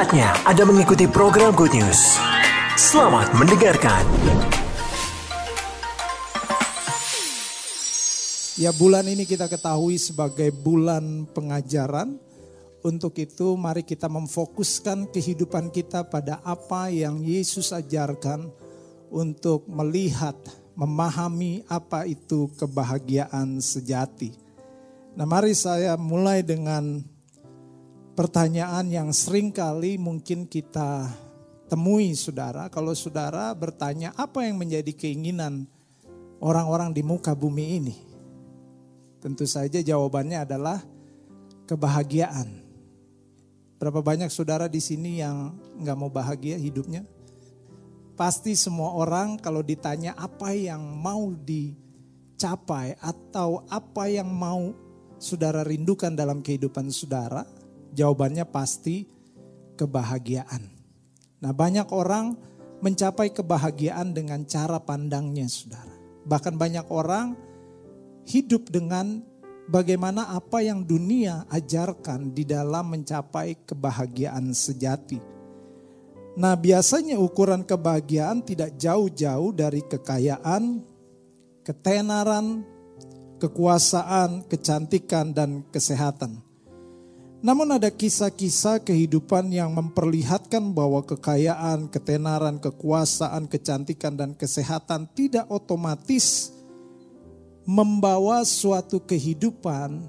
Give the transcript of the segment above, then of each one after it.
Saatnya Anda mengikuti program Good News. Selamat mendengarkan. Ya bulan ini kita ketahui sebagai bulan pengajaran. Untuk itu mari kita memfokuskan kehidupan kita pada apa yang Yesus ajarkan untuk melihat, memahami apa itu kebahagiaan sejati. Nah mari saya mulai dengan pertanyaan yang sering kali mungkin kita temui saudara. Kalau saudara bertanya apa yang menjadi keinginan orang-orang di muka bumi ini? Tentu saja jawabannya adalah kebahagiaan. Berapa banyak saudara di sini yang nggak mau bahagia hidupnya? Pasti semua orang kalau ditanya apa yang mau dicapai atau apa yang mau saudara rindukan dalam kehidupan saudara, jawabannya pasti kebahagiaan. Nah banyak orang mencapai kebahagiaan dengan cara pandangnya saudara. Bahkan banyak orang hidup dengan bagaimana apa yang dunia ajarkan di dalam mencapai kebahagiaan sejati. Nah, biasanya ukuran kebahagiaan tidak jauh-jauh dari kekayaan, ketenaran, kekuasaan, kecantikan, dan kesehatan. Namun ada kisah-kisah kehidupan yang memperlihatkan bahwa kekayaan, ketenaran, kekuasaan, kecantikan, dan kesehatan tidak otomatis membawa suatu kehidupan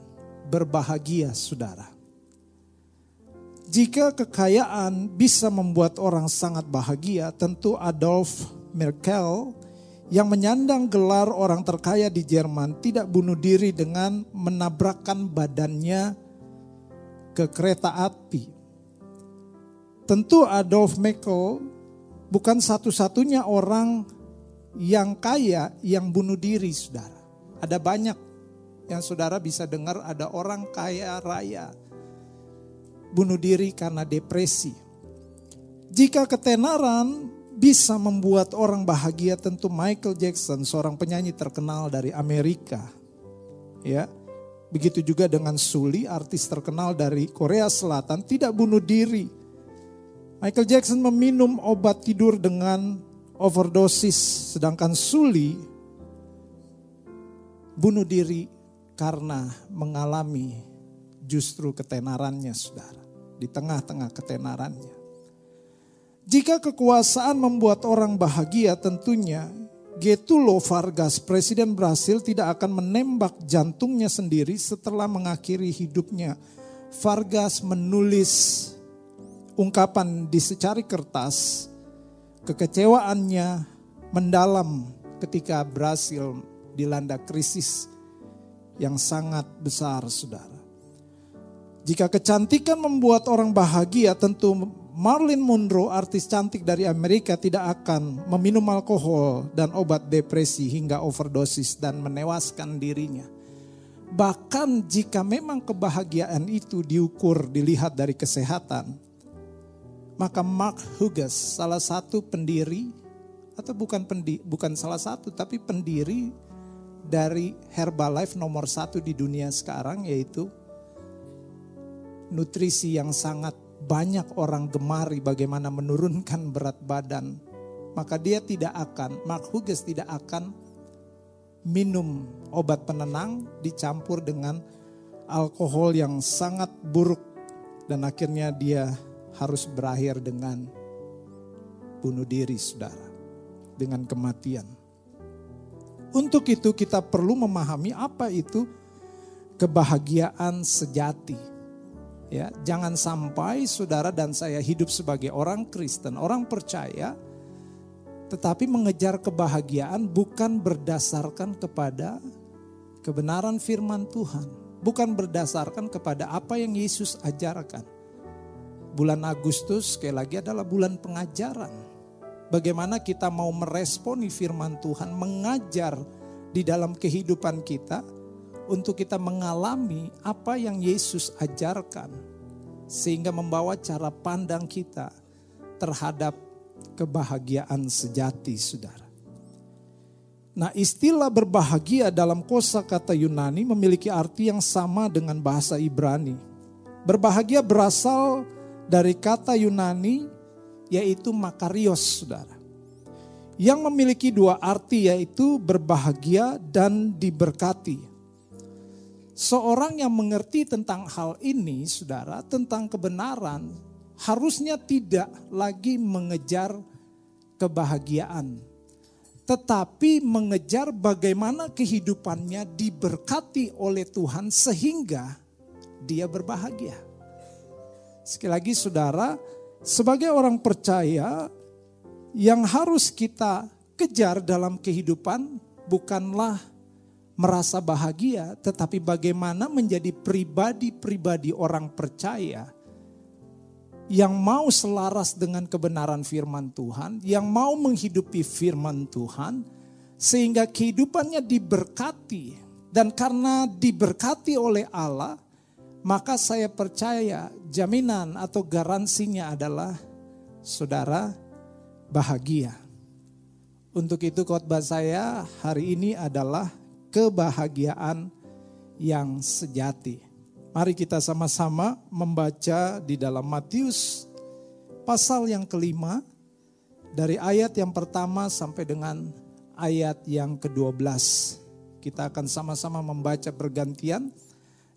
berbahagia, saudara. Jika kekayaan bisa membuat orang sangat bahagia, tentu Adolf Merkel yang menyandang gelar orang terkaya di Jerman tidak bunuh diri dengan menabrakkan badannya ke kereta api. Tentu Adolf Merkel bukan satu-satunya orang yang kaya yang bunuh diri, saudara. Ada banyak yang saudara bisa dengar ada orang kaya raya bunuh diri karena depresi. Jika ketenaran bisa membuat orang bahagia tentu Michael Jackson seorang penyanyi terkenal dari Amerika. Ya. Begitu juga dengan Suli artis terkenal dari Korea Selatan tidak bunuh diri. Michael Jackson meminum obat tidur dengan overdosis sedangkan Suli bunuh diri karena mengalami justru ketenarannya saudara. Di tengah-tengah ketenarannya. Jika kekuasaan membuat orang bahagia tentunya Getulo Vargas, Presiden Brasil tidak akan menembak jantungnya sendiri setelah mengakhiri hidupnya. Vargas menulis ungkapan di secari kertas, kekecewaannya mendalam ketika Brasil dilanda krisis yang sangat besar, saudara. Jika kecantikan membuat orang bahagia, tentu Marilyn Monroe, artis cantik dari Amerika, tidak akan meminum alkohol dan obat depresi hingga overdosis dan menewaskan dirinya. Bahkan jika memang kebahagiaan itu diukur dilihat dari kesehatan, maka Mark Hughes, salah satu pendiri atau bukan pendiri, bukan salah satu tapi pendiri dari Herbalife nomor satu di dunia sekarang yaitu nutrisi yang sangat banyak orang gemari bagaimana menurunkan berat badan, maka dia tidak akan, Mark Hughes tidak akan minum obat penenang dicampur dengan alkohol yang sangat buruk dan akhirnya dia harus berakhir dengan bunuh diri saudara dengan kematian. Untuk itu kita perlu memahami apa itu kebahagiaan sejati. Ya, jangan sampai saudara dan saya hidup sebagai orang Kristen, orang percaya, tetapi mengejar kebahagiaan bukan berdasarkan kepada kebenaran firman Tuhan, bukan berdasarkan kepada apa yang Yesus ajarkan. Bulan Agustus sekali lagi adalah bulan pengajaran. Bagaimana kita mau meresponi firman Tuhan, mengajar di dalam kehidupan kita, untuk kita mengalami apa yang Yesus ajarkan, sehingga membawa cara pandang kita terhadap kebahagiaan sejati, saudara. Nah, istilah berbahagia dalam kosa kata Yunani memiliki arti yang sama dengan bahasa Ibrani. Berbahagia berasal dari kata Yunani yaitu makarios, saudara. Yang memiliki dua arti yaitu berbahagia dan diberkati. Seorang yang mengerti tentang hal ini, saudara, tentang kebenaran, harusnya tidak lagi mengejar kebahagiaan, tetapi mengejar bagaimana kehidupannya diberkati oleh Tuhan sehingga dia berbahagia. Sekali lagi saudara, sebagai orang percaya yang harus kita kejar dalam kehidupan bukanlah merasa bahagia, tetapi bagaimana menjadi pribadi-pribadi orang percaya yang mau selaras dengan kebenaran firman Tuhan, yang mau menghidupi firman Tuhan, sehingga kehidupannya diberkati, dan karena diberkati oleh Allah, maka saya percaya jaminan atau garansinya adalah saudara bahagia. Untuk itu khotbah saya hari ini adalah kebahagiaan yang sejati. Mari kita sama-sama membaca di dalam Matius pasal yang kelima dari ayat yang pertama sampai dengan ayat yang ke-12. Kita akan sama-sama membaca bergantian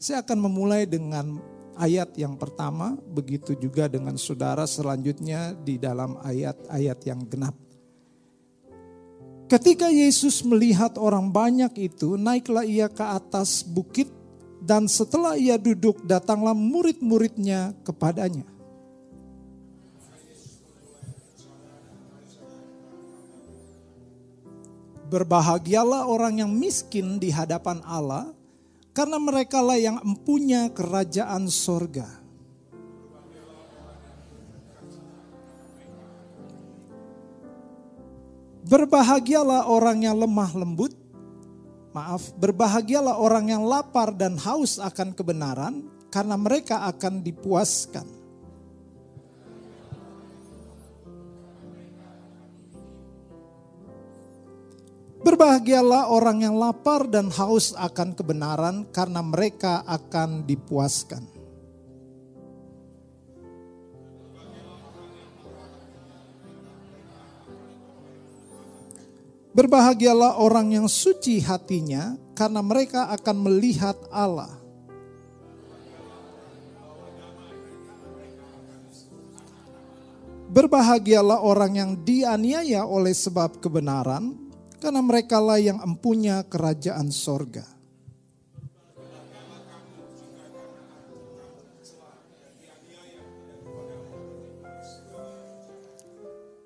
saya akan memulai dengan ayat yang pertama, begitu juga dengan saudara selanjutnya di dalam ayat-ayat yang genap. Ketika Yesus melihat orang banyak itu, naiklah ia ke atas bukit dan setelah ia duduk datanglah murid-muridnya kepadanya. Berbahagialah orang yang miskin di hadapan Allah, karena mereka lah yang empunya kerajaan sorga. Berbahagialah orang yang lemah lembut, maaf, berbahagialah orang yang lapar dan haus akan kebenaran, karena mereka akan dipuaskan. Berbahagialah orang yang lapar dan haus akan kebenaran, karena mereka akan dipuaskan. Berbahagialah orang yang suci hatinya, karena mereka akan melihat Allah. Berbahagialah orang yang dianiaya oleh sebab kebenaran, karena mereka lah yang empunya kerajaan sorga.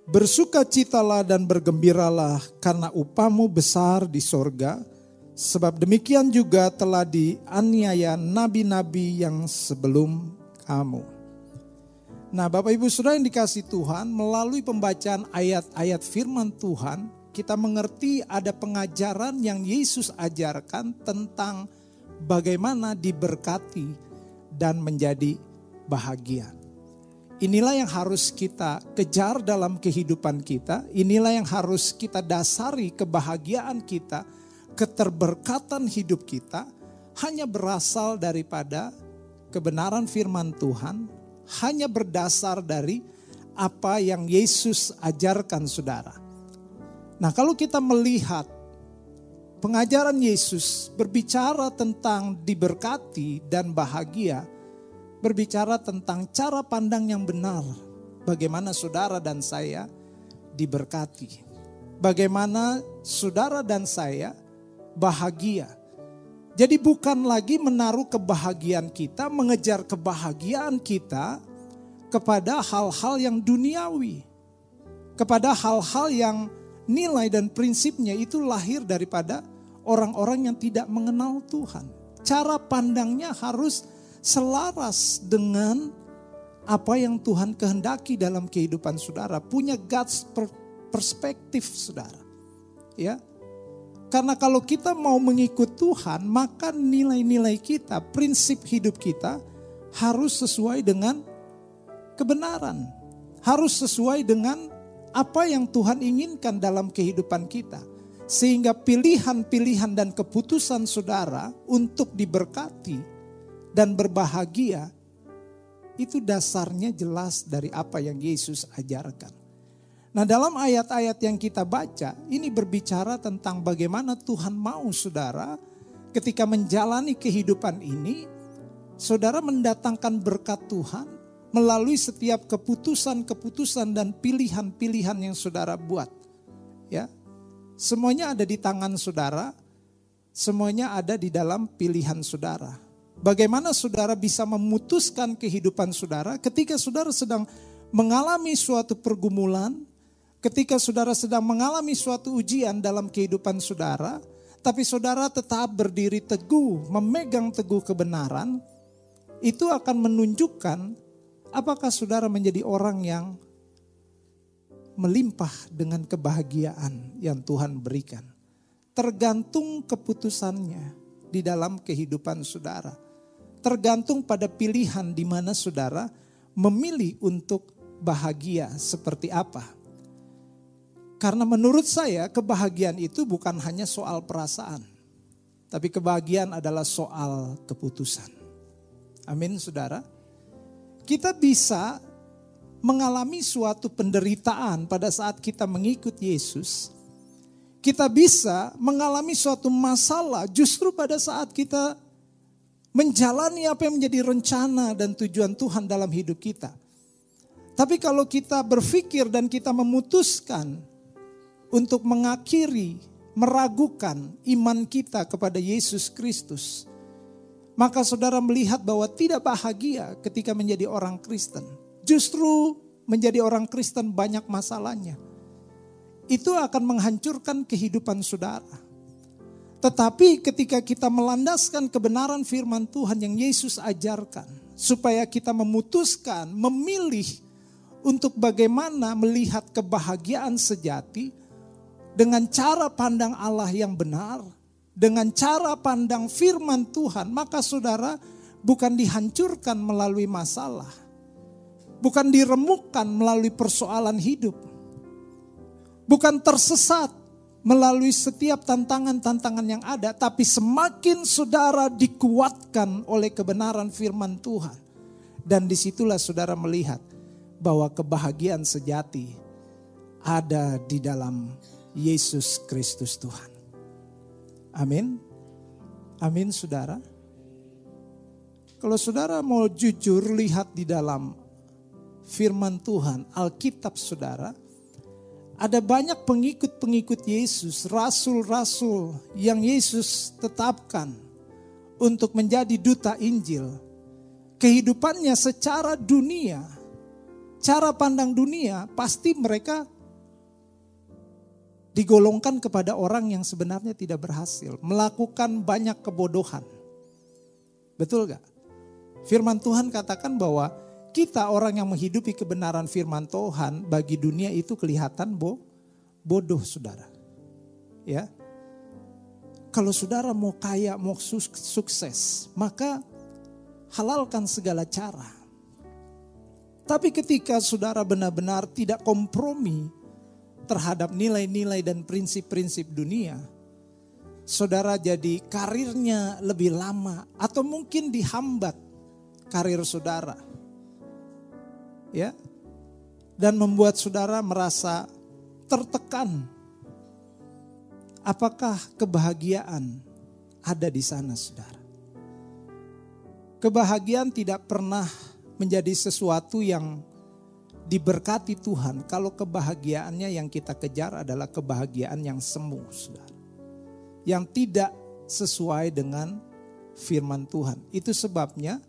Bersukacitalah dan bergembiralah karena upamu besar di sorga, sebab demikian juga telah dianiaya nabi-nabi yang sebelum kamu. Nah Bapak Ibu Saudara yang dikasih Tuhan, melalui pembacaan ayat-ayat firman Tuhan, kita mengerti ada pengajaran yang Yesus ajarkan tentang bagaimana diberkati dan menjadi bahagia. Inilah yang harus kita kejar dalam kehidupan kita. Inilah yang harus kita dasari kebahagiaan kita, keterberkatan hidup kita hanya berasal daripada kebenaran firman Tuhan, hanya berdasar dari apa yang Yesus ajarkan saudara. Nah, kalau kita melihat pengajaran Yesus berbicara tentang diberkati dan bahagia, berbicara tentang cara pandang yang benar, bagaimana saudara dan saya diberkati. Bagaimana saudara dan saya bahagia. Jadi bukan lagi menaruh kebahagiaan kita, mengejar kebahagiaan kita kepada hal-hal yang duniawi. Kepada hal-hal yang nilai dan prinsipnya itu lahir daripada orang-orang yang tidak mengenal Tuhan. Cara pandangnya harus selaras dengan apa yang Tuhan kehendaki dalam kehidupan saudara. Punya God's perspektif saudara. Ya, karena kalau kita mau mengikut Tuhan, maka nilai-nilai kita, prinsip hidup kita harus sesuai dengan kebenaran. Harus sesuai dengan apa yang Tuhan inginkan dalam kehidupan kita. Sehingga pilihan-pilihan dan keputusan saudara untuk diberkati dan berbahagia itu dasarnya jelas dari apa yang Yesus ajarkan. Nah, dalam ayat-ayat yang kita baca, ini berbicara tentang bagaimana Tuhan mau saudara ketika menjalani kehidupan ini, saudara mendatangkan berkat Tuhan melalui setiap keputusan-keputusan dan pilihan-pilihan yang saudara buat. Ya. Semuanya ada di tangan saudara, semuanya ada di dalam pilihan saudara. Bagaimana saudara bisa memutuskan kehidupan saudara ketika saudara sedang mengalami suatu pergumulan, ketika saudara sedang mengalami suatu ujian dalam kehidupan saudara, tapi saudara tetap berdiri teguh, memegang teguh kebenaran, itu akan menunjukkan apakah saudara menjadi orang yang melimpah dengan kebahagiaan yang Tuhan berikan. Tergantung keputusannya di dalam kehidupan saudara. Tergantung pada pilihan di mana saudara memilih untuk bahagia seperti apa. Karena menurut saya kebahagiaan itu bukan hanya soal perasaan. Tapi kebahagiaan adalah soal keputusan. Amin saudara. Kita bisa mengalami suatu penderitaan pada saat kita mengikut Yesus, kita bisa mengalami suatu masalah justru pada saat kita menjalani apa yang menjadi rencana dan tujuan Tuhan dalam hidup kita. Tapi kalau kita berpikir dan kita memutuskan untuk mengakhiri, meragukan iman kita kepada Yesus Kristus, maka saudara melihat bahwa tidak bahagia ketika menjadi orang Kristen. Justru menjadi orang Kristen banyak masalahnya. Itu akan menghancurkan kehidupan saudara. Tetapi ketika kita melandaskan kebenaran firman Tuhan yang Yesus ajarkan, supaya kita memutuskan, memilih untuk bagaimana melihat kebahagiaan sejati dengan cara pandang Allah yang benar, dengan cara pandang firman Tuhan, maka saudara bukan dihancurkan melalui masalah, bukan diremukkan melalui persoalan hidup, bukan tersesat melalui setiap tantangan-tantangan yang ada, tapi semakin saudara dikuatkan oleh kebenaran firman Tuhan. Dan di situlah saudara melihat bahwa kebahagiaan sejati ada di dalam Yesus Kristus Tuhan. Amin. Amin saudara. Kalau saudara mau jujur lihat di dalam firman Tuhan, Alkitab saudara, ada banyak pengikut-pengikut Yesus, rasul-rasul yang Yesus tetapkan untuk menjadi duta Injil. Kehidupannya secara dunia, cara pandang dunia, pasti mereka digolongkan kepada orang yang sebenarnya tidak berhasil, melakukan banyak kebodohan. Betul gak? Firman Tuhan katakan bahwa kita orang yang menghidupi kebenaran firman Tuhan bagi dunia itu kelihatan bo, bodoh saudara. Ya. Kalau saudara mau kaya, mau sukses, maka halalkan segala cara. Tapi ketika saudara benar-benar tidak kompromi terhadap nilai-nilai dan prinsip-prinsip dunia, saudara jadi karirnya lebih lama atau mungkin dihambat karir saudara ya dan membuat saudara merasa tertekan. Apakah kebahagiaan ada di sana, saudara? Kebahagiaan tidak pernah menjadi sesuatu yang diberkati Tuhan kalau kebahagiaannya yang kita kejar adalah kebahagiaan yang semu, saudara. Yang tidak sesuai dengan firman Tuhan. Itu sebabnya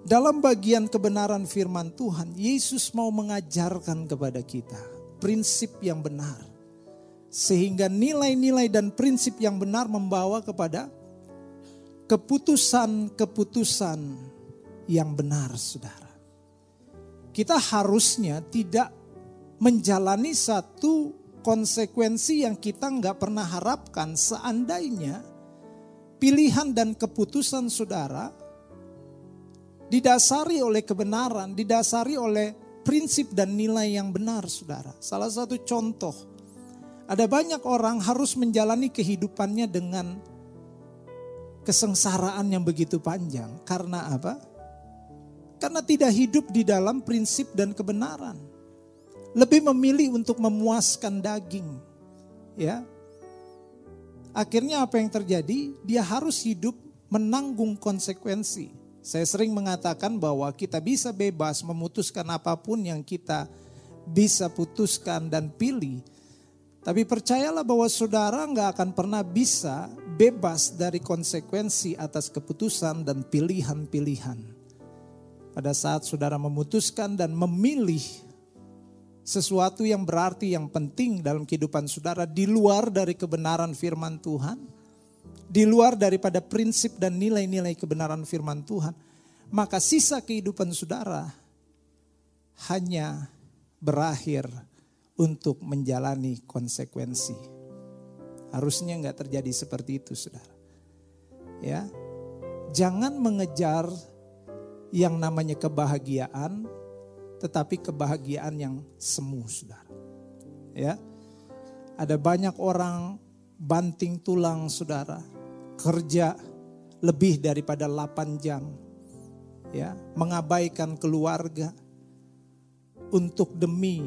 dalam bagian kebenaran firman Tuhan, Yesus mau mengajarkan kepada kita prinsip yang benar. Sehingga nilai-nilai dan prinsip yang benar membawa kepada keputusan-keputusan yang benar, saudara. Kita harusnya tidak menjalani satu konsekuensi yang kita nggak pernah harapkan seandainya pilihan dan keputusan saudara didasari oleh kebenaran, didasari oleh prinsip dan nilai yang benar, saudara. Salah satu contoh, ada banyak orang harus menjalani kehidupannya dengan kesengsaraan yang begitu panjang. Karena apa? Karena tidak hidup di dalam prinsip dan kebenaran. Lebih memilih untuk memuaskan daging. Ya. Akhirnya apa yang terjadi? Dia harus hidup menanggung konsekuensi. Saya sering mengatakan bahwa kita bisa bebas memutuskan apa pun yang kita bisa putuskan dan pilih. Tapi percayalah bahwa saudara nggak akan pernah bisa bebas dari konsekuensi atas keputusan dan pilihan-pilihan pada saat saudara memutuskan dan memilih sesuatu yang berarti yang penting dalam kehidupan saudara di luar dari kebenaran firman Tuhan, di luar daripada prinsip dan nilai-nilai kebenaran firman Tuhan, maka sisa kehidupan saudara hanya berakhir untuk menjalani konsekuensi. Harusnya nggak terjadi seperti itu, saudara. Ya, jangan mengejar yang namanya kebahagiaan, tetapi kebahagiaan yang semu, saudara. Ya, ada banyak orang banting tulang, saudara, kerja lebih daripada 8 jam, ya, mengabaikan keluarga untuk demi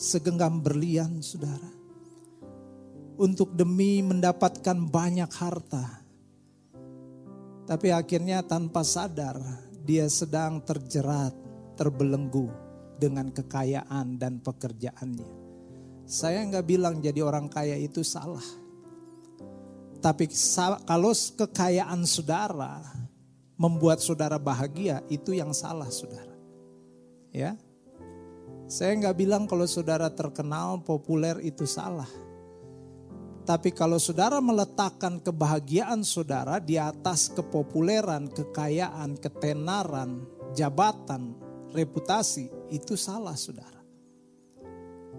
segenggam berlian, saudara. Untuk demi mendapatkan banyak harta. Tapi akhirnya tanpa sadar dia sedang terjerat, terbelenggu dengan kekayaan dan pekerjaannya. Saya nggak bilang jadi orang kaya itu salah. Tapi kalau kekayaan saudara membuat saudara bahagia, itu yang salah saudara. Ya, saya nggak bilang kalau saudara terkenal, populer itu salah. Tapi kalau saudara meletakkan kebahagiaan saudara di atas kepopuleran, kekayaan, ketenaran, jabatan, reputasi, itu salah saudara.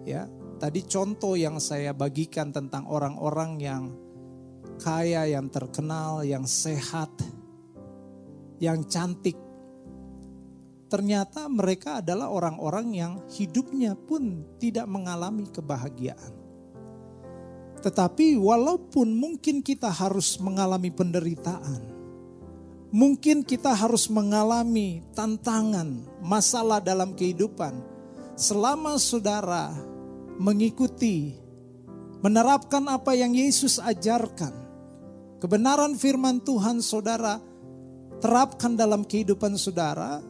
Ya, tadi contoh yang saya bagikan tentang orang-orang yang kaya, yang terkenal, yang sehat, yang cantik. Ternyata mereka adalah orang-orang yang hidupnya pun tidak mengalami kebahagiaan tetapi walaupun mungkin kita harus mengalami penderitaan, mungkin kita harus mengalami tantangan, masalah dalam kehidupan, selama saudara mengikuti, menerapkan apa yang Yesus ajarkan, kebenaran firman Tuhan saudara terapkan dalam kehidupan saudara,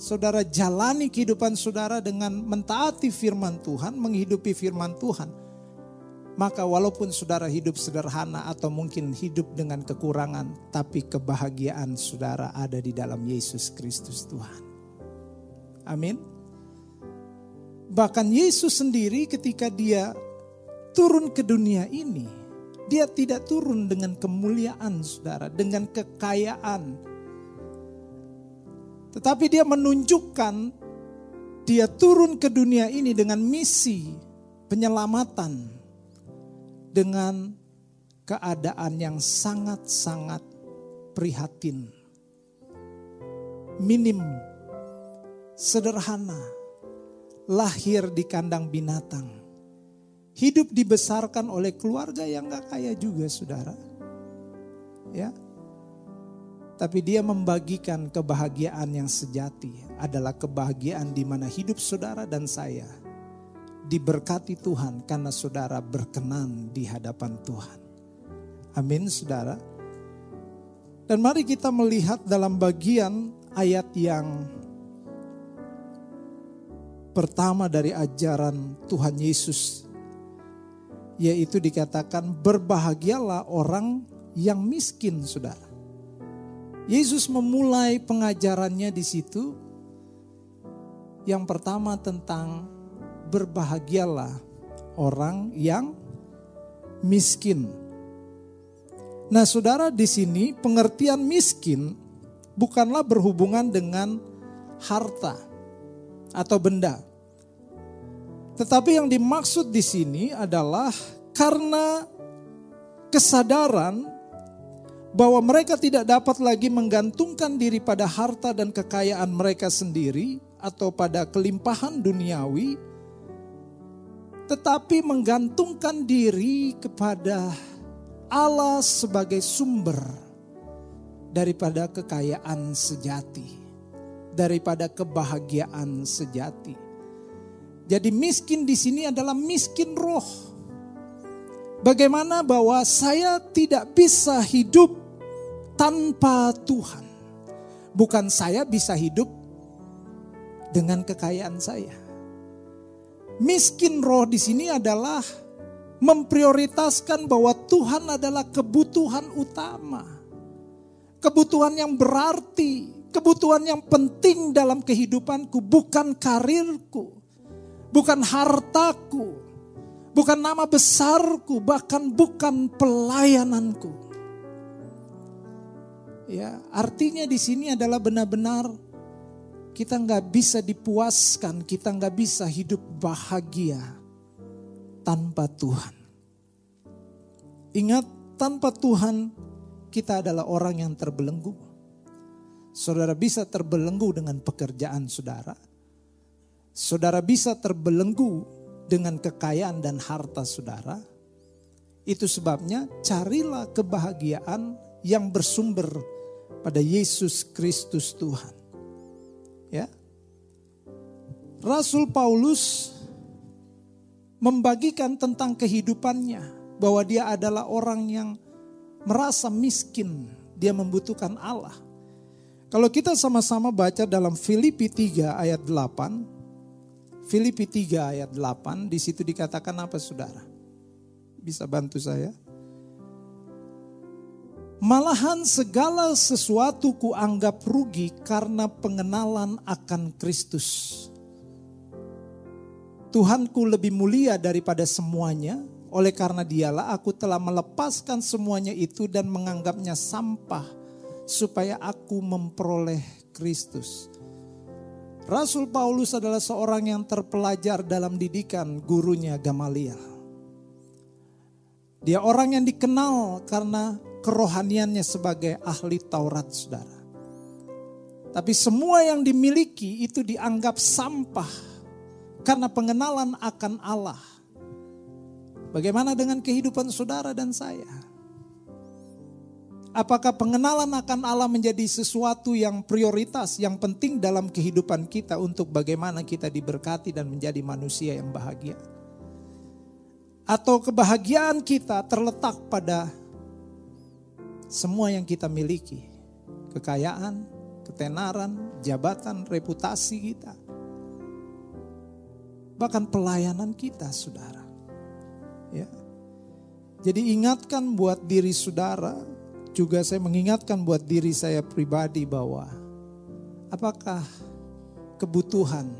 saudara jalani kehidupan saudara dengan mentaati firman Tuhan, menghidupi firman Tuhan maka walaupun saudara hidup sederhana atau mungkin hidup dengan kekurangan, tapi kebahagiaan saudara ada di dalam Yesus Kristus Tuhan. Amin. Bahkan Yesus sendiri ketika dia turun ke dunia ini, dia tidak turun dengan kemuliaan saudara, dengan kekayaan. Tetapi dia menunjukkan dia turun ke dunia ini dengan misi penyelamatan dengan keadaan yang sangat-sangat prihatin. Minim, sederhana, lahir di kandang binatang. Hidup dibesarkan oleh keluarga yang gak kaya juga saudara. Ya, tapi dia membagikan kebahagiaan yang sejati adalah kebahagiaan di mana hidup saudara dan saya diberkati Tuhan karena saudara berkenan di hadapan Tuhan. Amin saudara. Dan mari kita melihat dalam bagian ayat yang pertama dari ajaran Tuhan Yesus. Yaitu dikatakan berbahagialah orang yang miskin saudara. Yesus memulai pengajarannya di situ. Yang pertama tentang berbahagialah orang yang miskin. Nah, saudara, di sini pengertian miskin bukanlah berhubungan dengan harta atau benda, tetapi yang dimaksud di sini adalah karena kesadaran bahwa mereka tidak dapat lagi menggantungkan diri pada harta dan kekayaan mereka sendiri atau pada kelimpahan duniawi, tetapi menggantungkan diri kepada Allah sebagai sumber daripada kekayaan sejati. daripada kebahagiaan sejati. Jadi miskin di sini adalah miskin roh. Bagaimana bahwa saya tidak bisa hidup tanpa Tuhan. Bukan saya bisa hidup dengan kekayaan saya. Miskin roh di sini adalah memprioritaskan bahwa Tuhan adalah kebutuhan utama. Kebutuhan yang berarti, kebutuhan yang penting dalam kehidupanku, bukan karirku, bukan hartaku, bukan nama besarku, bahkan bukan pelayananku. Ya, artinya di sini adalah benar-benar kita nggak bisa dipuaskan, kita nggak bisa hidup bahagia tanpa Tuhan. Ingat, tanpa Tuhan kita adalah orang yang terbelenggu. Saudara bisa terbelenggu dengan pekerjaan saudara. Saudara bisa terbelenggu dengan kekayaan dan harta saudara. Itu sebabnya carilah kebahagiaan yang bersumber pada Yesus Kristus Tuhan. Ya. Rasul Paulus membagikan tentang kehidupannya bahwa dia adalah orang yang merasa miskin, dia membutuhkan Allah. Kalau kita sama-sama baca dalam Filipi 3 ayat 8, Filipi 3 ayat 8, di situ dikatakan apa saudara? Bisa bantu saya? Malahan segala sesuatu kuanggap rugi karena pengenalan akan Kristus. Tuhanku lebih mulia daripada semuanya, oleh karena dialah aku telah melepaskan semuanya itu dan menganggapnya sampah supaya aku memperoleh Kristus. Rasul Paulus adalah seorang yang terpelajar dalam didikan gurunya Gamaliel. Dia orang yang dikenal karena kerohaniannya sebagai ahli Taurat, saudara. Tapi semua yang dimiliki itu dianggap sampah karena pengenalan akan Allah. Bagaimana dengan kehidupan saudara dan saya? Apakah pengenalan akan Allah menjadi sesuatu yang prioritas, yang penting dalam kehidupan kita untuk bagaimana kita diberkati dan menjadi manusia yang bahagia? Atau kebahagiaan kita terletak pada semua yang kita miliki, kekayaan, ketenaran, jabatan, reputasi kita bahkan pelayanan kita, saudara. Ya. Jadi ingatkan buat diri saudara, juga saya mengingatkan buat diri saya pribadi bahwa apakah kebutuhan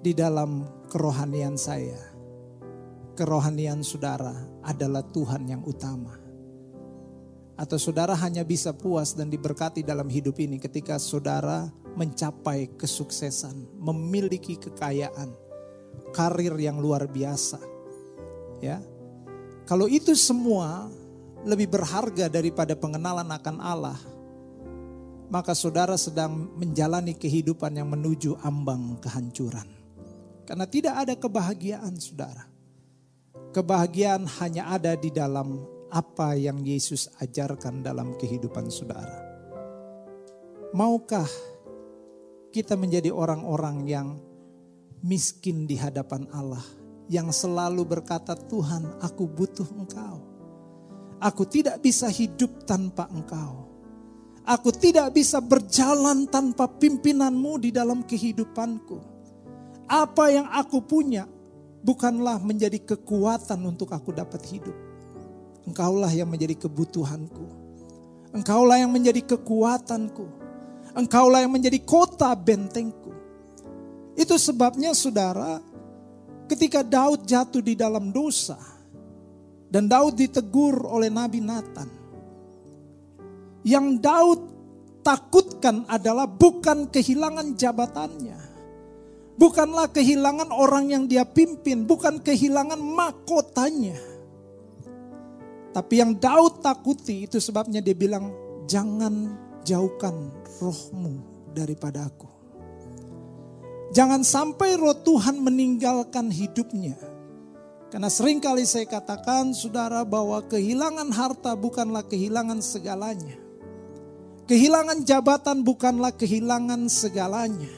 di dalam kerohanian saya, kerohanian saudara adalah Tuhan yang utama. Atau saudara hanya bisa puas dan diberkati dalam hidup ini ketika saudara mencapai kesuksesan, memiliki kekayaan, karir yang luar biasa. Ya. Kalau itu semua lebih berharga daripada pengenalan akan Allah, maka saudara sedang menjalani kehidupan yang menuju ambang kehancuran. Karena tidak ada kebahagiaan saudara. Kebahagiaan hanya ada di dalam apa yang Yesus ajarkan dalam kehidupan saudara. Maukah kita menjadi orang-orang yang miskin di hadapan Allah, yang selalu berkata, "Tuhan, aku butuh Engkau. Aku tidak bisa hidup tanpa Engkau. Aku tidak bisa berjalan tanpa pimpinanmu di dalam kehidupanku. Apa yang aku punya bukanlah menjadi kekuatan untuk aku dapat hidup Engkaulah yang menjadi kebutuhanku. Engkaulah yang menjadi kekuatanku. Engkaulah yang menjadi kota bentengku. Itu sebabnya saudara, ketika Daud jatuh di dalam dosa, dan Daud ditegur oleh Nabi Nathan. Yang Daud takutkan adalah bukan kehilangan jabatannya. Bukanlah kehilangan orang yang dia pimpin, bukan kehilangan mahkotanya tapi yang Daud takuti itu sebabnya dia bilang, jangan jauhkan rohmu daripada aku. Jangan sampai roh Tuhan meninggalkan hidupnya. Karena sering kali saya katakan saudara bahwa kehilangan harta bukanlah kehilangan segalanya. Kehilangan jabatan bukanlah kehilangan segalanya.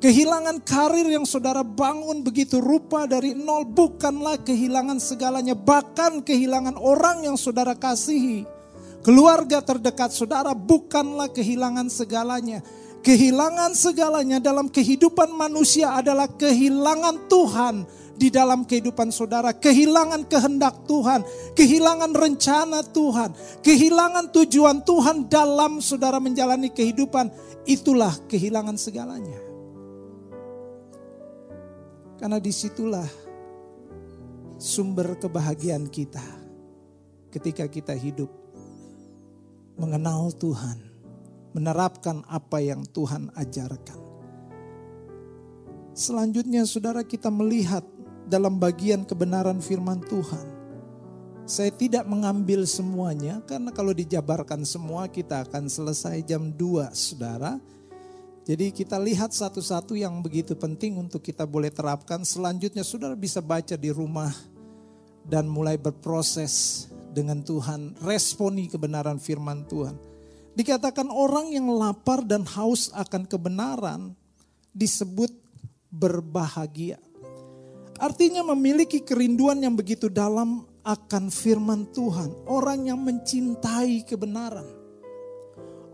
Kehilangan karir yang saudara bangun begitu rupa dari nol bukanlah kehilangan segalanya. Bahkan kehilangan orang yang saudara kasihi. Keluarga terdekat saudara bukanlah kehilangan segalanya. Kehilangan segalanya dalam kehidupan manusia adalah kehilangan Tuhan di dalam kehidupan saudara. Kehilangan kehendak Tuhan, kehilangan rencana Tuhan, kehilangan tujuan Tuhan dalam saudara menjalani kehidupan. Itulah kehilangan segalanya. Karena di situlah sumber kebahagiaan kita ketika kita hidup mengenal Tuhan menerapkan apa yang Tuhan ajarkan. Selanjutnya saudara kita melihat dalam bagian kebenaran firman Tuhan. Saya tidak mengambil semuanya karena kalau dijabarkan semua kita akan selesai jam 2 saudara. Jadi kita lihat satu-satu yang begitu penting untuk kita boleh terapkan. Selanjutnya saudara bisa baca di rumah dan mulai berproses dengan Tuhan. Responi kebenaran firman Tuhan. Dikatakan orang yang lapar dan haus akan kebenaran disebut berbahagia. Artinya memiliki kerinduan yang begitu dalam akan firman Tuhan. Orang yang mencintai kebenaran.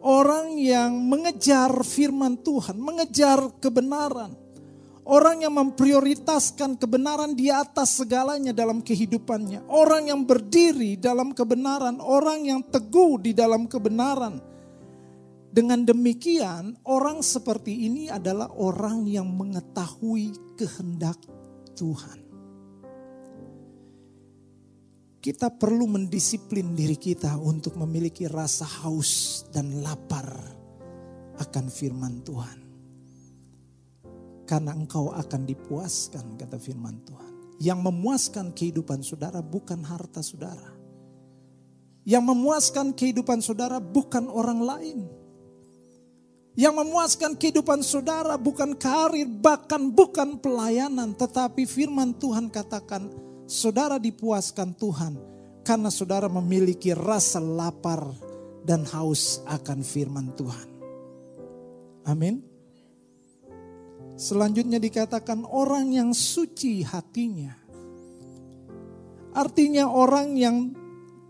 Orang yang mengejar firman Tuhan, mengejar kebenaran. Orang yang memprioritaskan kebenaran di atas segalanya dalam kehidupannya. Orang yang berdiri dalam kebenaran, orang yang teguh di dalam kebenaran dengan demikian, orang seperti ini adalah orang yang mengetahui kehendak Tuhan. Kita perlu mendisiplin diri kita untuk memiliki rasa haus dan lapar akan firman Tuhan. Karena engkau akan dipuaskan, kata firman Tuhan. Yang memuaskan kehidupan saudara bukan harta saudara. Yang memuaskan kehidupan saudara bukan orang lain yang memuaskan kehidupan saudara bukan karir, bahkan bukan pelayanan. Tetapi firman Tuhan katakan, saudara dipuaskan Tuhan. Karena saudara memiliki rasa lapar dan haus akan firman Tuhan. Amin. Selanjutnya dikatakan orang yang suci hatinya. Artinya orang yang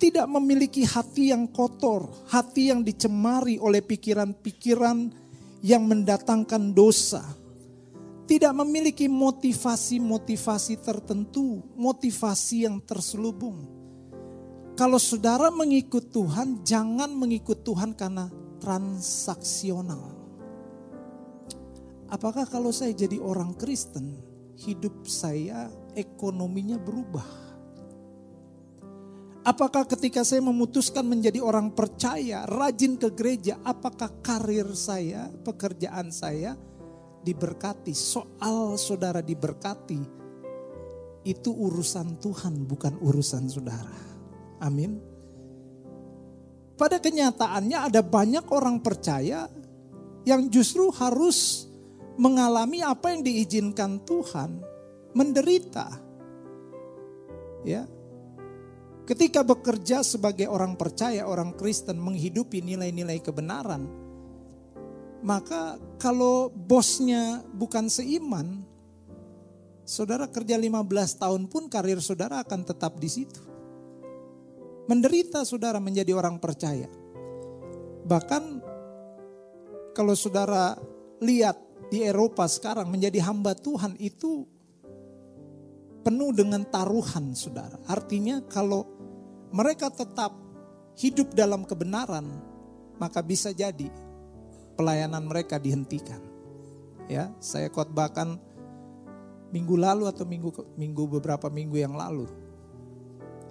tidak memiliki hati yang kotor, hati yang dicemari oleh pikiran-pikiran yang mendatangkan dosa. Tidak memiliki motivasi-motivasi tertentu, motivasi yang terselubung. Kalau saudara mengikut Tuhan, jangan mengikut Tuhan karena transaksional. Apakah kalau saya jadi orang Kristen, hidup saya ekonominya berubah? Apakah ketika saya memutuskan menjadi orang percaya, rajin ke gereja, apakah karir saya, pekerjaan saya diberkati? Soal saudara diberkati, itu urusan Tuhan, bukan urusan saudara. Amin. Pada kenyataannya ada banyak orang percaya yang justru harus mengalami apa yang diizinkan Tuhan, menderita. Ya, Ketika bekerja sebagai orang percaya, orang Kristen menghidupi nilai-nilai kebenaran, maka kalau bosnya bukan seiman, saudara kerja 15 tahun pun karir saudara akan tetap di situ. Menderita saudara menjadi orang percaya. Bahkan kalau saudara lihat di Eropa sekarang menjadi hamba Tuhan itu penuh dengan taruhan saudara. Artinya kalau mereka tetap hidup dalam kebenaran, maka bisa jadi pelayanan mereka dihentikan. Ya, saya khotbahkan minggu lalu atau minggu minggu beberapa minggu yang lalu.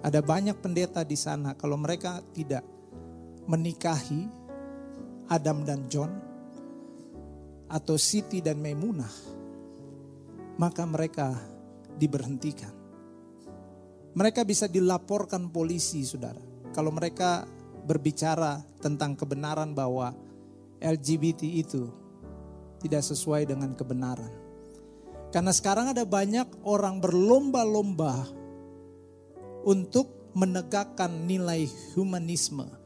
Ada banyak pendeta di sana kalau mereka tidak menikahi Adam dan John atau Siti dan Maimunah, maka mereka diberhentikan. Mereka bisa dilaporkan polisi, saudara. Kalau mereka berbicara tentang kebenaran bahwa LGBT itu tidak sesuai dengan kebenaran. Karena sekarang ada banyak orang berlomba-lomba untuk menegakkan nilai humanisme.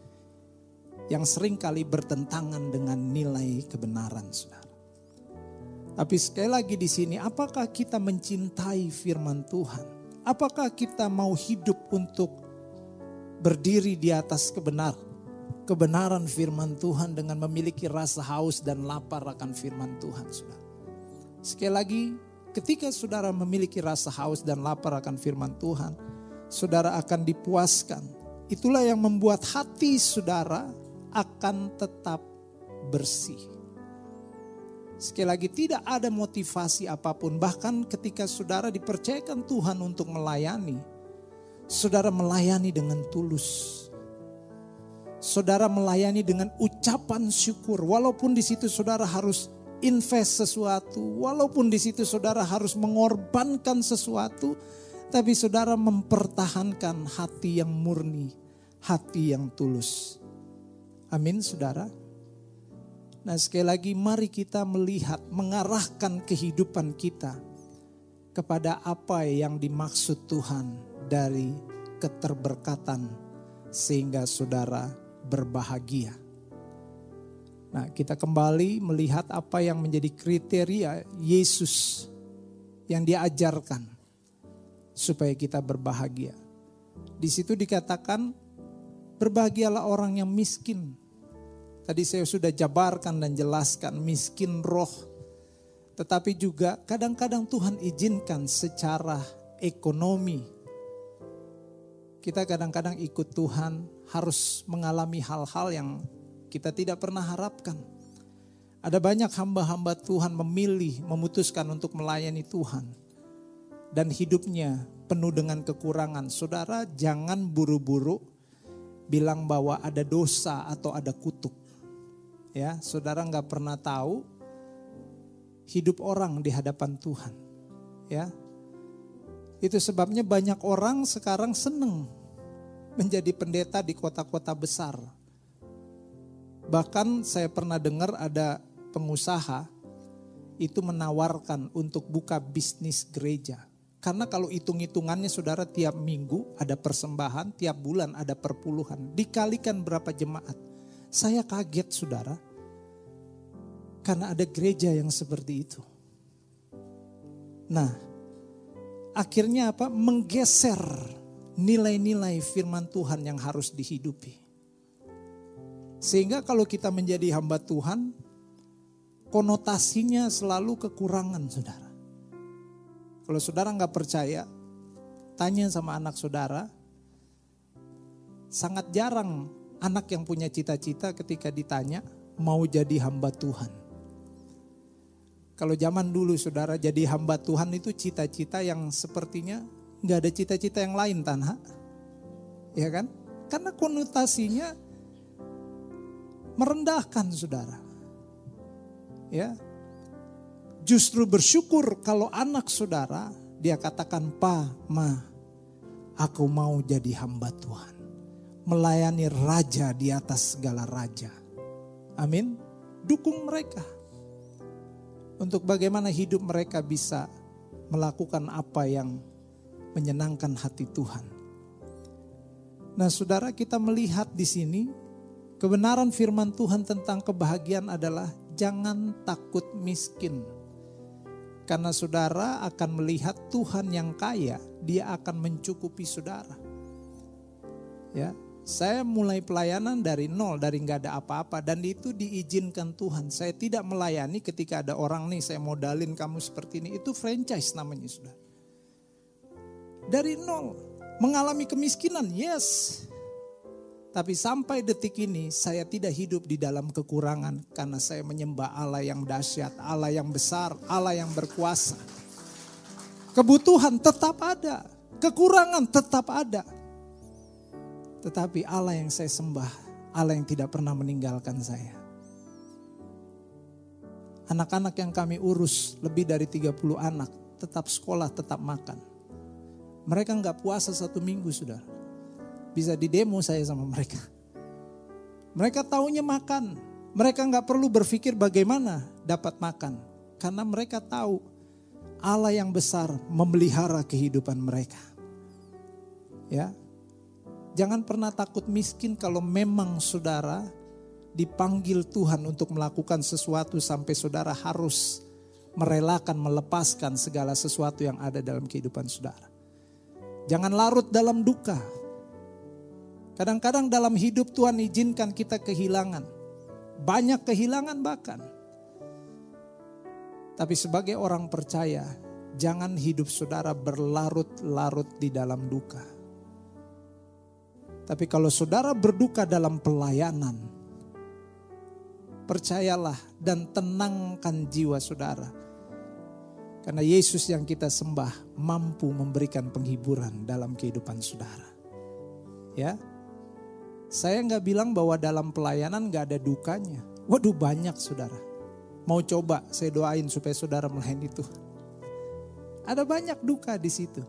yang sering kali bertentangan dengan nilai kebenaran, saudara. Tapi sekali lagi di sini, apakah kita mencintai firman Tuhan? Apakah kita mau hidup untuk berdiri di atas kebenaran? Kebenaran firman Tuhan dengan memiliki rasa haus dan lapar akan firman Tuhan, saudara. Sekali lagi, ketika saudara memiliki rasa haus dan lapar akan firman Tuhan, saudara akan dipuaskan. Itulah yang membuat hati saudara akan tetap bersih. Sekali lagi tidak ada motivasi apa pun. Bahkan ketika saudara dipercayakan Tuhan untuk melayani. Saudara melayani dengan tulus. Saudara melayani dengan ucapan syukur. Walaupun di situ saudara harus invest sesuatu. Walaupun di situ saudara harus mengorbankan sesuatu. Tapi saudara mempertahankan hati yang murni. Hati yang tulus. Amin saudara. Nah sekali lagi mari kita melihat, mengarahkan kehidupan kita kepada apa yang dimaksud Tuhan dari keterberkatan sehingga saudara berbahagia. Nah kita kembali melihat apa yang menjadi kriteria Yesus yang diajarkan supaya kita berbahagia. Di situ dikatakan berbahagialah orang yang miskin Tadi saya sudah jabarkan dan jelaskan miskin roh. Tetapi juga kadang-kadang Tuhan izinkan secara ekonomi. Kita kadang-kadang ikut Tuhan harus mengalami hal-hal yang kita tidak pernah harapkan. Ada banyak hamba-hamba Tuhan memilih, memutuskan untuk melayani Tuhan. Dan hidupnya penuh dengan kekurangan. Saudara jangan buru-buru bilang bahwa ada dosa atau ada kutuk ya saudara nggak pernah tahu hidup orang di hadapan Tuhan ya itu sebabnya banyak orang sekarang seneng menjadi pendeta di kota-kota besar bahkan saya pernah dengar ada pengusaha itu menawarkan untuk buka bisnis gereja karena kalau hitung-hitungannya saudara tiap minggu ada persembahan, tiap bulan ada perpuluhan. Dikalikan berapa jemaat. Saya kaget saudara. Karena ada gereja yang seperti itu. Nah, akhirnya apa? Menggeser nilai-nilai firman Tuhan yang harus dihidupi. Sehingga kalau kita menjadi hamba Tuhan, konotasinya selalu kekurangan saudara. Kalau saudara nggak percaya, tanya sama anak saudara. Sangat jarang anak yang punya cita-cita ketika ditanya mau jadi hamba Tuhan. Kalau zaman dulu saudara jadi hamba Tuhan itu cita-cita yang sepertinya nggak ada cita-cita yang lain tanah. Ya kan? Karena konotasinya merendahkan saudara. Ya. Justru bersyukur kalau anak saudara dia katakan, "Pa, Ma, aku mau jadi hamba Tuhan." Melayani raja di atas segala raja. Amin. Dukung mereka untuk bagaimana hidup mereka bisa melakukan apa yang menyenangkan hati Tuhan. Nah, saudara, kita melihat di sini kebenaran firman Tuhan tentang kebahagiaan adalah jangan takut miskin. Karena saudara akan melihat Tuhan yang kaya, dia akan mencukupi saudara. Ya, saya mulai pelayanan dari nol, dari nggak ada apa-apa. Dan itu diizinkan Tuhan. Saya tidak melayani ketika ada orang nih, saya modalin kamu seperti ini. Itu franchise namanya sudah. Dari nol, mengalami kemiskinan, yes. Tapi sampai detik ini saya tidak hidup di dalam kekurangan. Karena saya menyembah Allah yang dahsyat, Allah yang besar, Allah yang berkuasa. Kebutuhan tetap ada, kekurangan tetap ada. Tetapi Allah yang saya sembah, Allah yang tidak pernah meninggalkan saya. Anak-anak yang kami urus lebih dari 30 anak, tetap sekolah, tetap makan. Mereka nggak puasa satu minggu sudah. Bisa di demo saya sama mereka. Mereka taunya makan. Mereka nggak perlu berpikir bagaimana dapat makan. Karena mereka tahu Allah yang besar memelihara kehidupan mereka. Ya, Jangan pernah takut miskin kalau memang saudara dipanggil Tuhan untuk melakukan sesuatu sampai saudara harus merelakan, melepaskan segala sesuatu yang ada dalam kehidupan saudara. Jangan larut dalam duka. Kadang-kadang dalam hidup Tuhan izinkan kita kehilangan. Banyak kehilangan bahkan. Tapi sebagai orang percaya, jangan hidup saudara berlarut-larut di dalam duka. Tapi kalau saudara berduka dalam pelayanan, percayalah dan tenangkan jiwa saudara karena Yesus yang kita sembah mampu memberikan penghiburan dalam kehidupan saudara. Ya, saya nggak bilang bahwa dalam pelayanan nggak ada dukanya. Waduh banyak saudara. Mau coba saya doain supaya saudara melayani itu. Ada banyak duka di situ.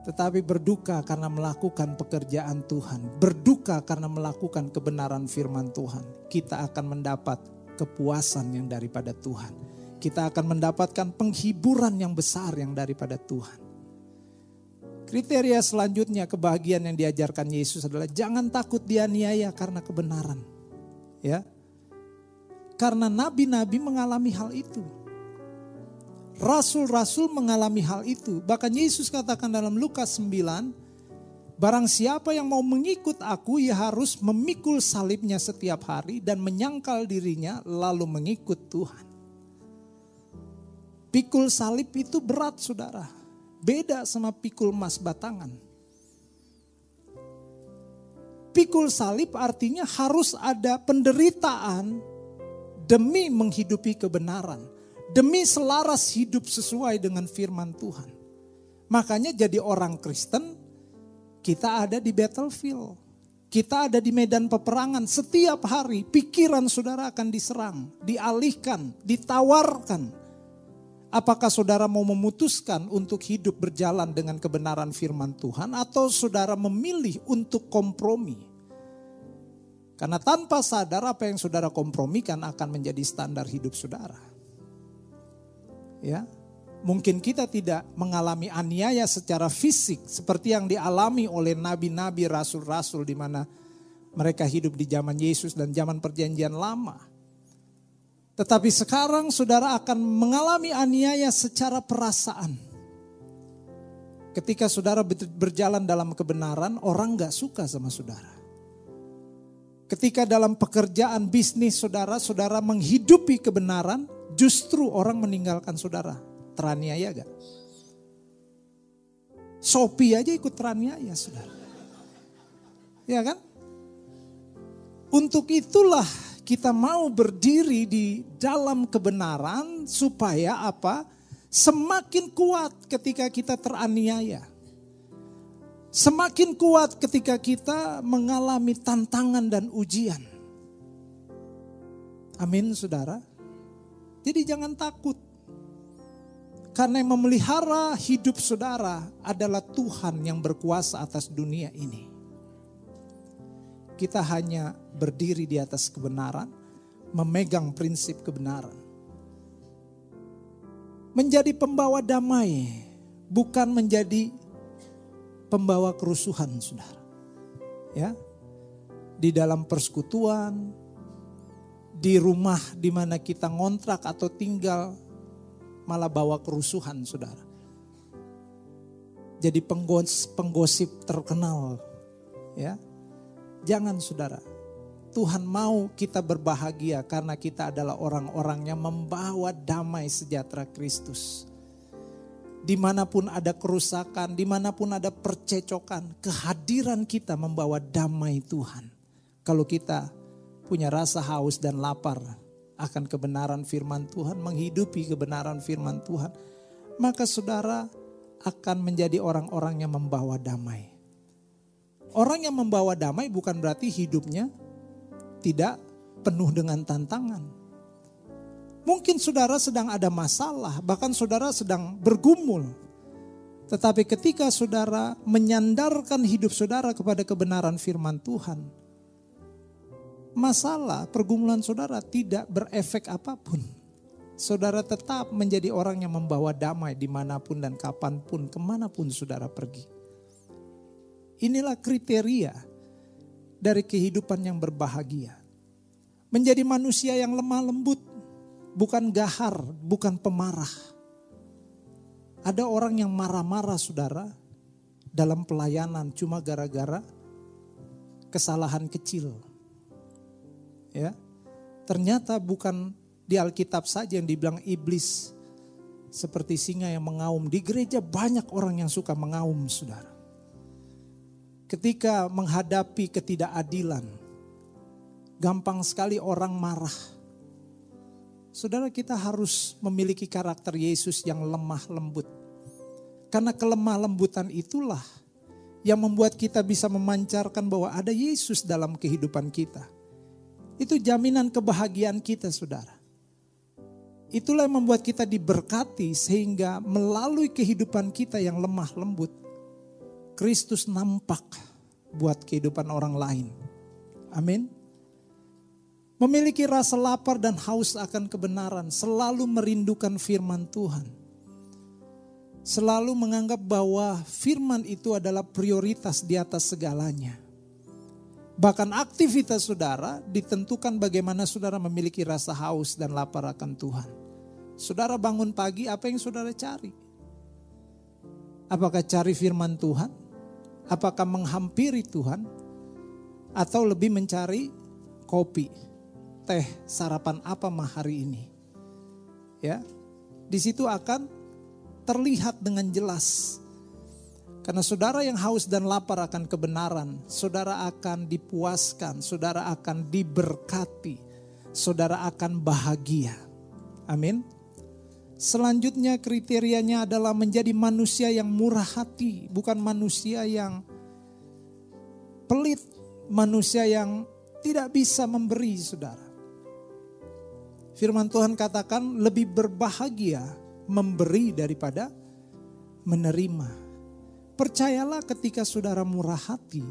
Tetapi berduka karena melakukan pekerjaan Tuhan. Berduka karena melakukan kebenaran firman Tuhan. Kita akan mendapat kepuasan yang daripada Tuhan kita akan mendapatkan penghiburan yang besar yang daripada Tuhan. Kriteria selanjutnya kebahagiaan yang diajarkan Yesus adalah jangan takut dianiaya karena kebenaran. Ya. Karena nabi-nabi mengalami hal itu. Rasul-rasul mengalami hal itu. Bahkan Yesus katakan dalam Lukas 9, Barang siapa yang mau mengikut aku, ia harus memikul salibnya setiap hari dan menyangkal dirinya lalu mengikut Tuhan. Pikul salib itu berat saudara. Beda sama pikul emas batangan. Pikul salib artinya harus ada penderitaan demi menghidupi kebenaran. Demi selaras hidup sesuai dengan firman Tuhan. Makanya jadi orang Kristen kita ada di battlefield. Kita ada di medan peperangan setiap hari pikiran saudara akan diserang, dialihkan, ditawarkan Apakah saudara mau memutuskan untuk hidup berjalan dengan kebenaran firman Tuhan atau saudara memilih untuk kompromi? Karena tanpa sadar apa yang saudara kompromikan akan menjadi standar hidup saudara. Ya. Mungkin kita tidak mengalami aniaya secara fisik seperti yang dialami oleh nabi-nabi, rasul-rasul di mana mereka hidup di zaman Yesus dan zaman perjanjian lama. Tetapi sekarang saudara akan mengalami aniaya secara perasaan. Ketika saudara berjalan dalam kebenaran, orang gak suka sama saudara. Ketika dalam pekerjaan bisnis saudara, saudara menghidupi kebenaran, justru orang meninggalkan saudara. Teraniaya gak? Sopi aja ikut teraniaya saudara. Ya kan? Untuk itulah kita mau berdiri di dalam kebenaran supaya apa? Semakin kuat ketika kita teraniaya. Semakin kuat ketika kita mengalami tantangan dan ujian. Amin, saudara. Jadi jangan takut. Karena yang memelihara hidup saudara adalah Tuhan yang berkuasa atas dunia ini kita hanya berdiri di atas kebenaran, memegang prinsip kebenaran. Menjadi pembawa damai, bukan menjadi pembawa kerusuhan, saudara. Ya, di dalam persekutuan, di rumah di mana kita ngontrak atau tinggal, malah bawa kerusuhan, saudara. Jadi penggosip terkenal, ya Jangan saudara, Tuhan mau kita berbahagia karena kita adalah orang-orang yang membawa damai sejahtera Kristus. Di mana pun ada kerusakan, di mana pun ada percecokan, kehadiran kita membawa damai Tuhan. Kalau kita punya rasa haus dan lapar akan kebenaran firman Tuhan, menghidupi kebenaran firman Tuhan, maka saudara akan menjadi orang-orang yang membawa damai. Orang yang membawa damai bukan berarti hidupnya tidak penuh dengan tantangan. Mungkin saudara sedang ada masalah, bahkan saudara sedang bergumul. Tetapi ketika saudara menyandarkan hidup saudara kepada kebenaran firman Tuhan, masalah pergumulan saudara tidak berefek apa pun. Saudara tetap menjadi orang yang membawa damai di mana pun dan kapan pun, ke mana pun saudara pergi. Inilah kriteria dari kehidupan yang berbahagia. Menjadi manusia yang lemah lembut, bukan gahar, bukan pemarah. Ada orang yang marah-marah saudara dalam pelayanan cuma gara-gara kesalahan kecil. Ya. Ternyata bukan di Alkitab saja yang dibilang iblis seperti singa yang mengaum. Di gereja banyak orang yang suka mengaum, Saudara. Ketika menghadapi ketidakadilan, gampang sekali orang marah. Saudara kita harus memiliki karakter Yesus yang lemah lembut. Karena kelemah lembutan itulah yang membuat kita bisa memancarkan bahwa ada Yesus dalam kehidupan kita. Itu jaminan kebahagiaan kita, saudara. Itulah yang membuat kita diberkati sehingga melalui kehidupan kita yang lemah lembut, Kristus nampak buat kehidupan orang lain. Amin. Memiliki rasa lapar dan haus akan kebenaran, selalu merindukan firman Tuhan selalu menganggap bahwa firman itu adalah prioritas di atas segalanya. Bahkan aktivitas saudara ditentukan bagaimana saudara memiliki rasa haus dan lapar akan Tuhan. Saudara bangun pagi, apa yang saudara cari? Apakah cari firman Tuhan? Apakah menghampiri Tuhan? Atau lebih mencari kopi, teh, sarapan apa mah hari ini? Ya, di situ akan terlihat dengan jelas. Karena saudara yang haus dan lapar akan kebenaran, saudara akan dipuaskan, saudara akan diberkati, saudara akan bahagia. Amin. Selanjutnya kriterianya adalah menjadi manusia yang murah hati, bukan manusia yang pelit, manusia yang tidak bisa memberi, saudara. Firman Tuhan katakan lebih berbahagia memberi daripada menerima. Percayalah ketika saudara murah hati,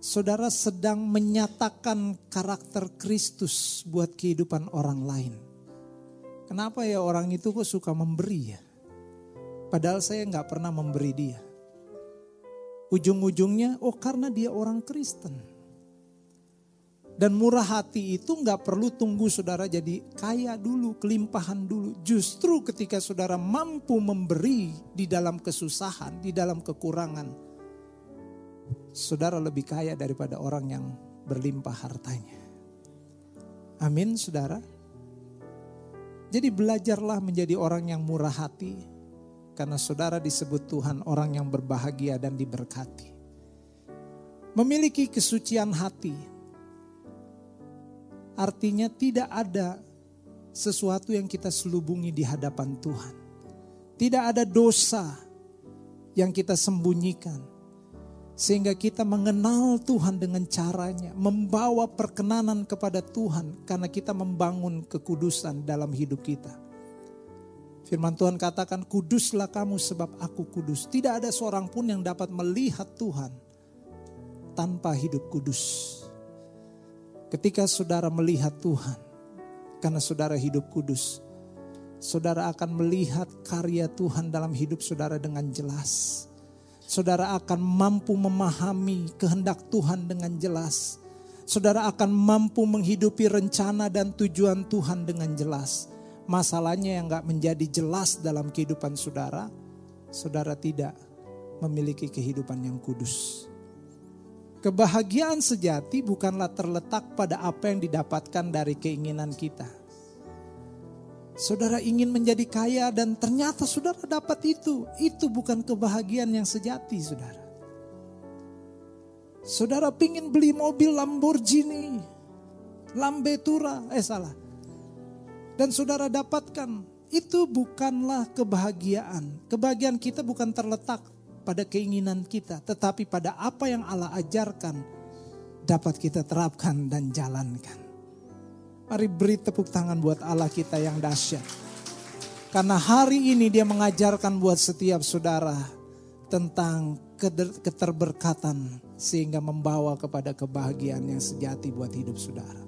saudara sedang menyatakan karakter Kristus buat kehidupan orang lain. Kenapa ya orang itu kok suka memberi ya? Padahal saya nggak pernah memberi dia. Ujung-ujungnya, oh karena dia orang Kristen. Dan murah hati itu nggak perlu tunggu saudara jadi kaya dulu, kelimpahan dulu. Justru ketika saudara mampu memberi di dalam kesusahan, di dalam kekurangan, saudara lebih kaya daripada orang yang berlimpah hartanya. Amin, saudara. Jadi belajarlah menjadi orang yang murah hati, karena saudara disebut Tuhan orang yang berbahagia dan diberkati. Memiliki kesucian hati, Artinya tidak ada sesuatu yang kita selubungi di hadapan Tuhan. Tidak ada dosa yang kita sembunyikan. Sehingga kita mengenal Tuhan dengan caranya. Membawa perkenanan kepada Tuhan karena kita membangun kekudusan dalam hidup kita. Firman Tuhan katakan kuduslah kamu sebab aku kudus. Tidak ada seorang pun yang dapat melihat Tuhan tanpa hidup kudus. Ketika saudara melihat Tuhan, karena saudara hidup kudus, saudara akan melihat karya Tuhan dalam hidup saudara dengan jelas. Saudara akan mampu memahami kehendak Tuhan dengan jelas. Saudara akan mampu menghidupi rencana dan tujuan Tuhan dengan jelas. Masalahnya yang gak menjadi jelas dalam kehidupan saudara, saudara tidak memiliki kehidupan yang kudus. Kebahagiaan sejati bukanlah terletak pada apa yang didapatkan dari keinginan kita. Saudara ingin menjadi kaya dan ternyata saudara dapat itu. Itu bukan kebahagiaan yang sejati saudara. Saudara ingin beli mobil Lamborghini, Lambetura, eh salah. Dan saudara dapatkan, itu bukanlah kebahagiaan. Kebahagiaan kita bukan terletak pada keinginan kita, tetapi pada apa yang Allah ajarkan dapat kita terapkan dan jalankan. Mari beri tepuk tangan buat Allah kita yang dahsyat. Karena hari ini dia mengajarkan buat setiap saudara tentang keterberkatan sehingga membawa kepada kebahagiaan yang sejati buat hidup saudara.